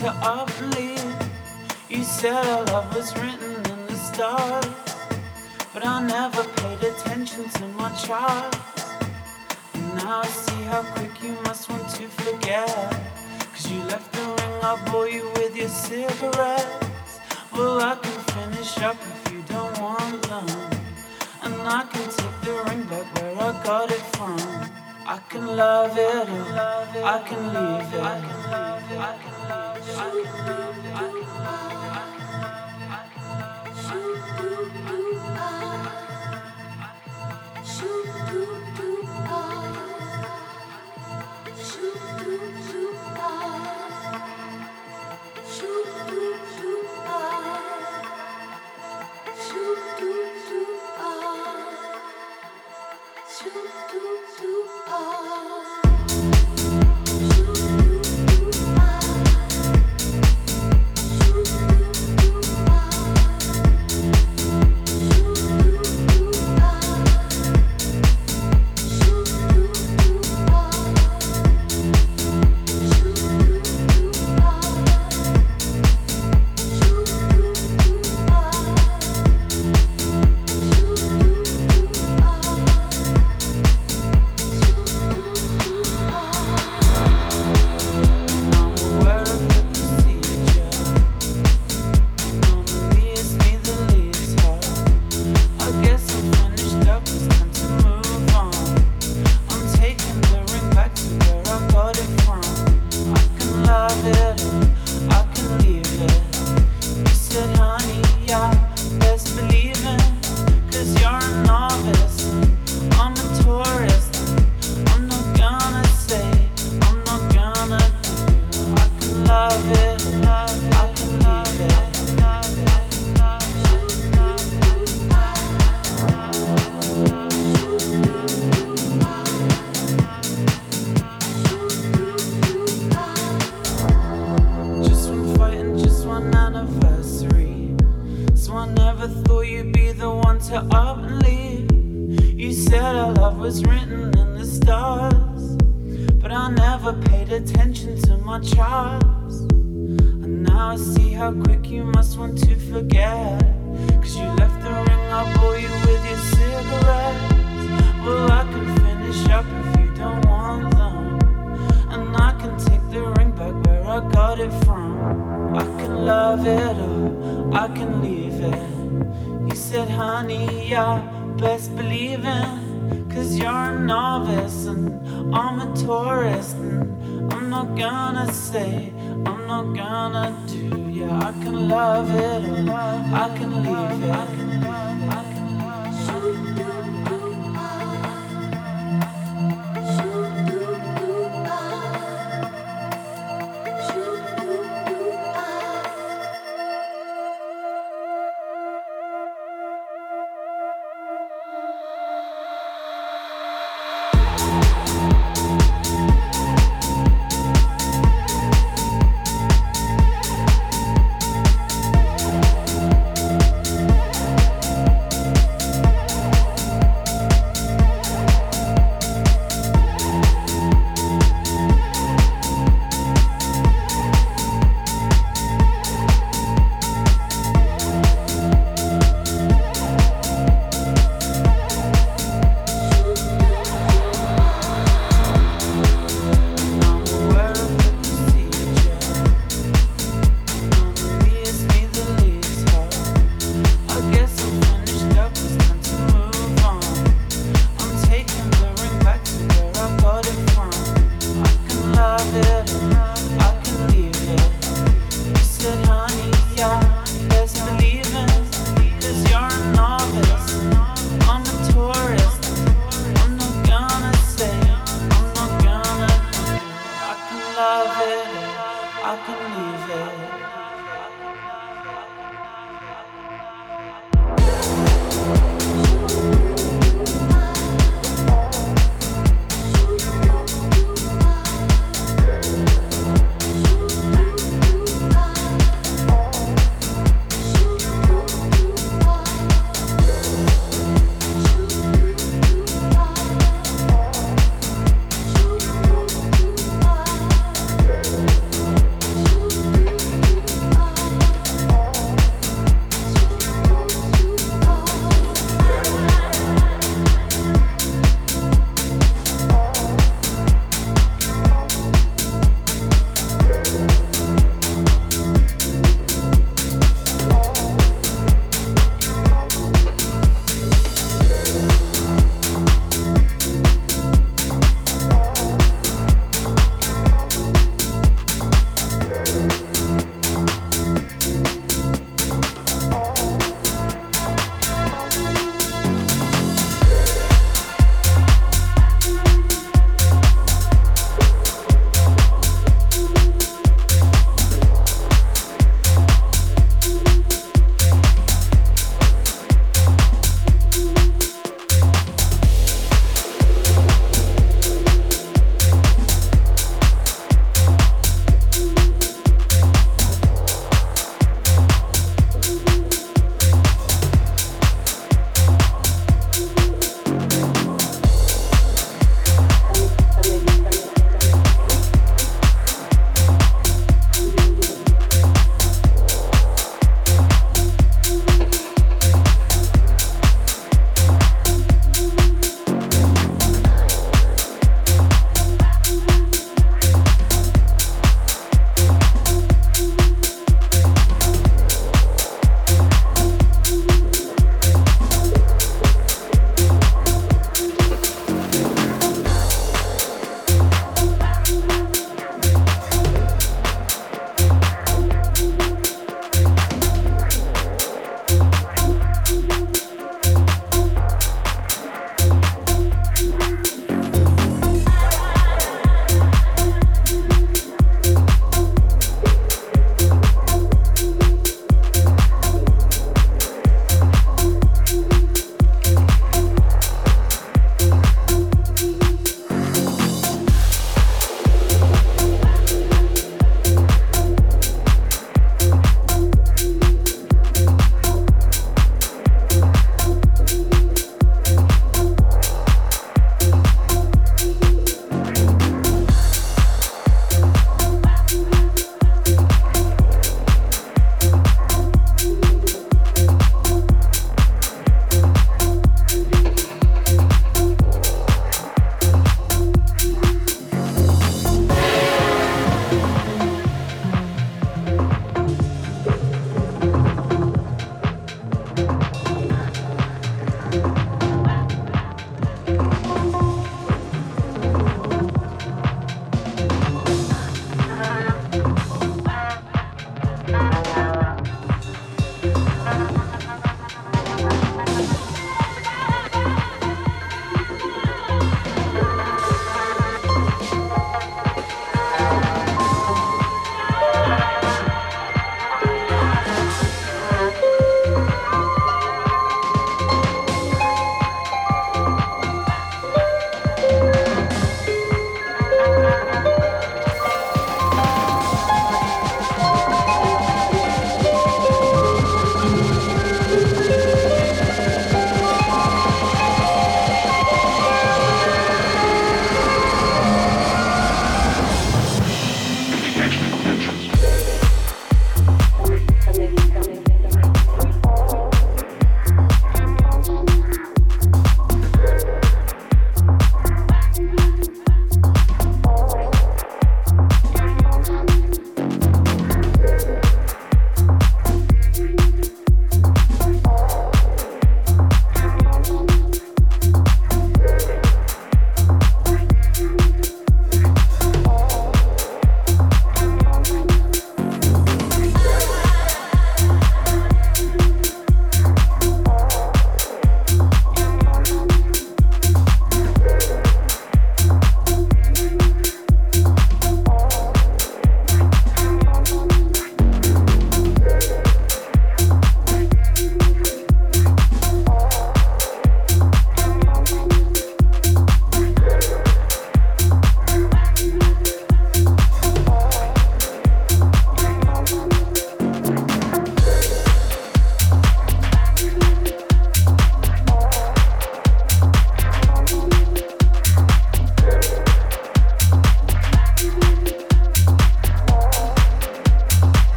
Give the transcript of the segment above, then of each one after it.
to uplift. You said our love was written in the stars. But I never paid attention to my charts. And now I see how quick you must want to forget. Cause you left the ring I bore you with your cigarettes. Well, I can finish up if you don't want them. And I can take the ring back where I got it from. I can love it or leave it. I can leave it. I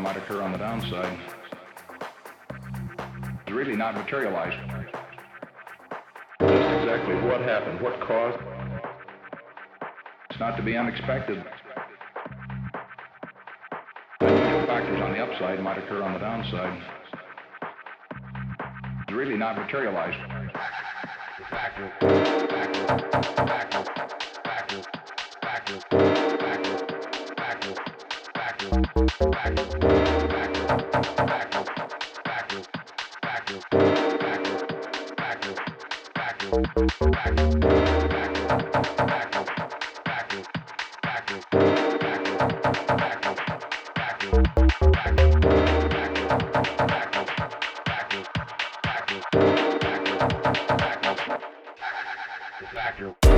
upside might occur on the downside. It's really not materialized. Just exactly what happened, what caused? It's not to be unexpected. Factors on the upside might occur on the downside. It's really not materialized. satisfactory.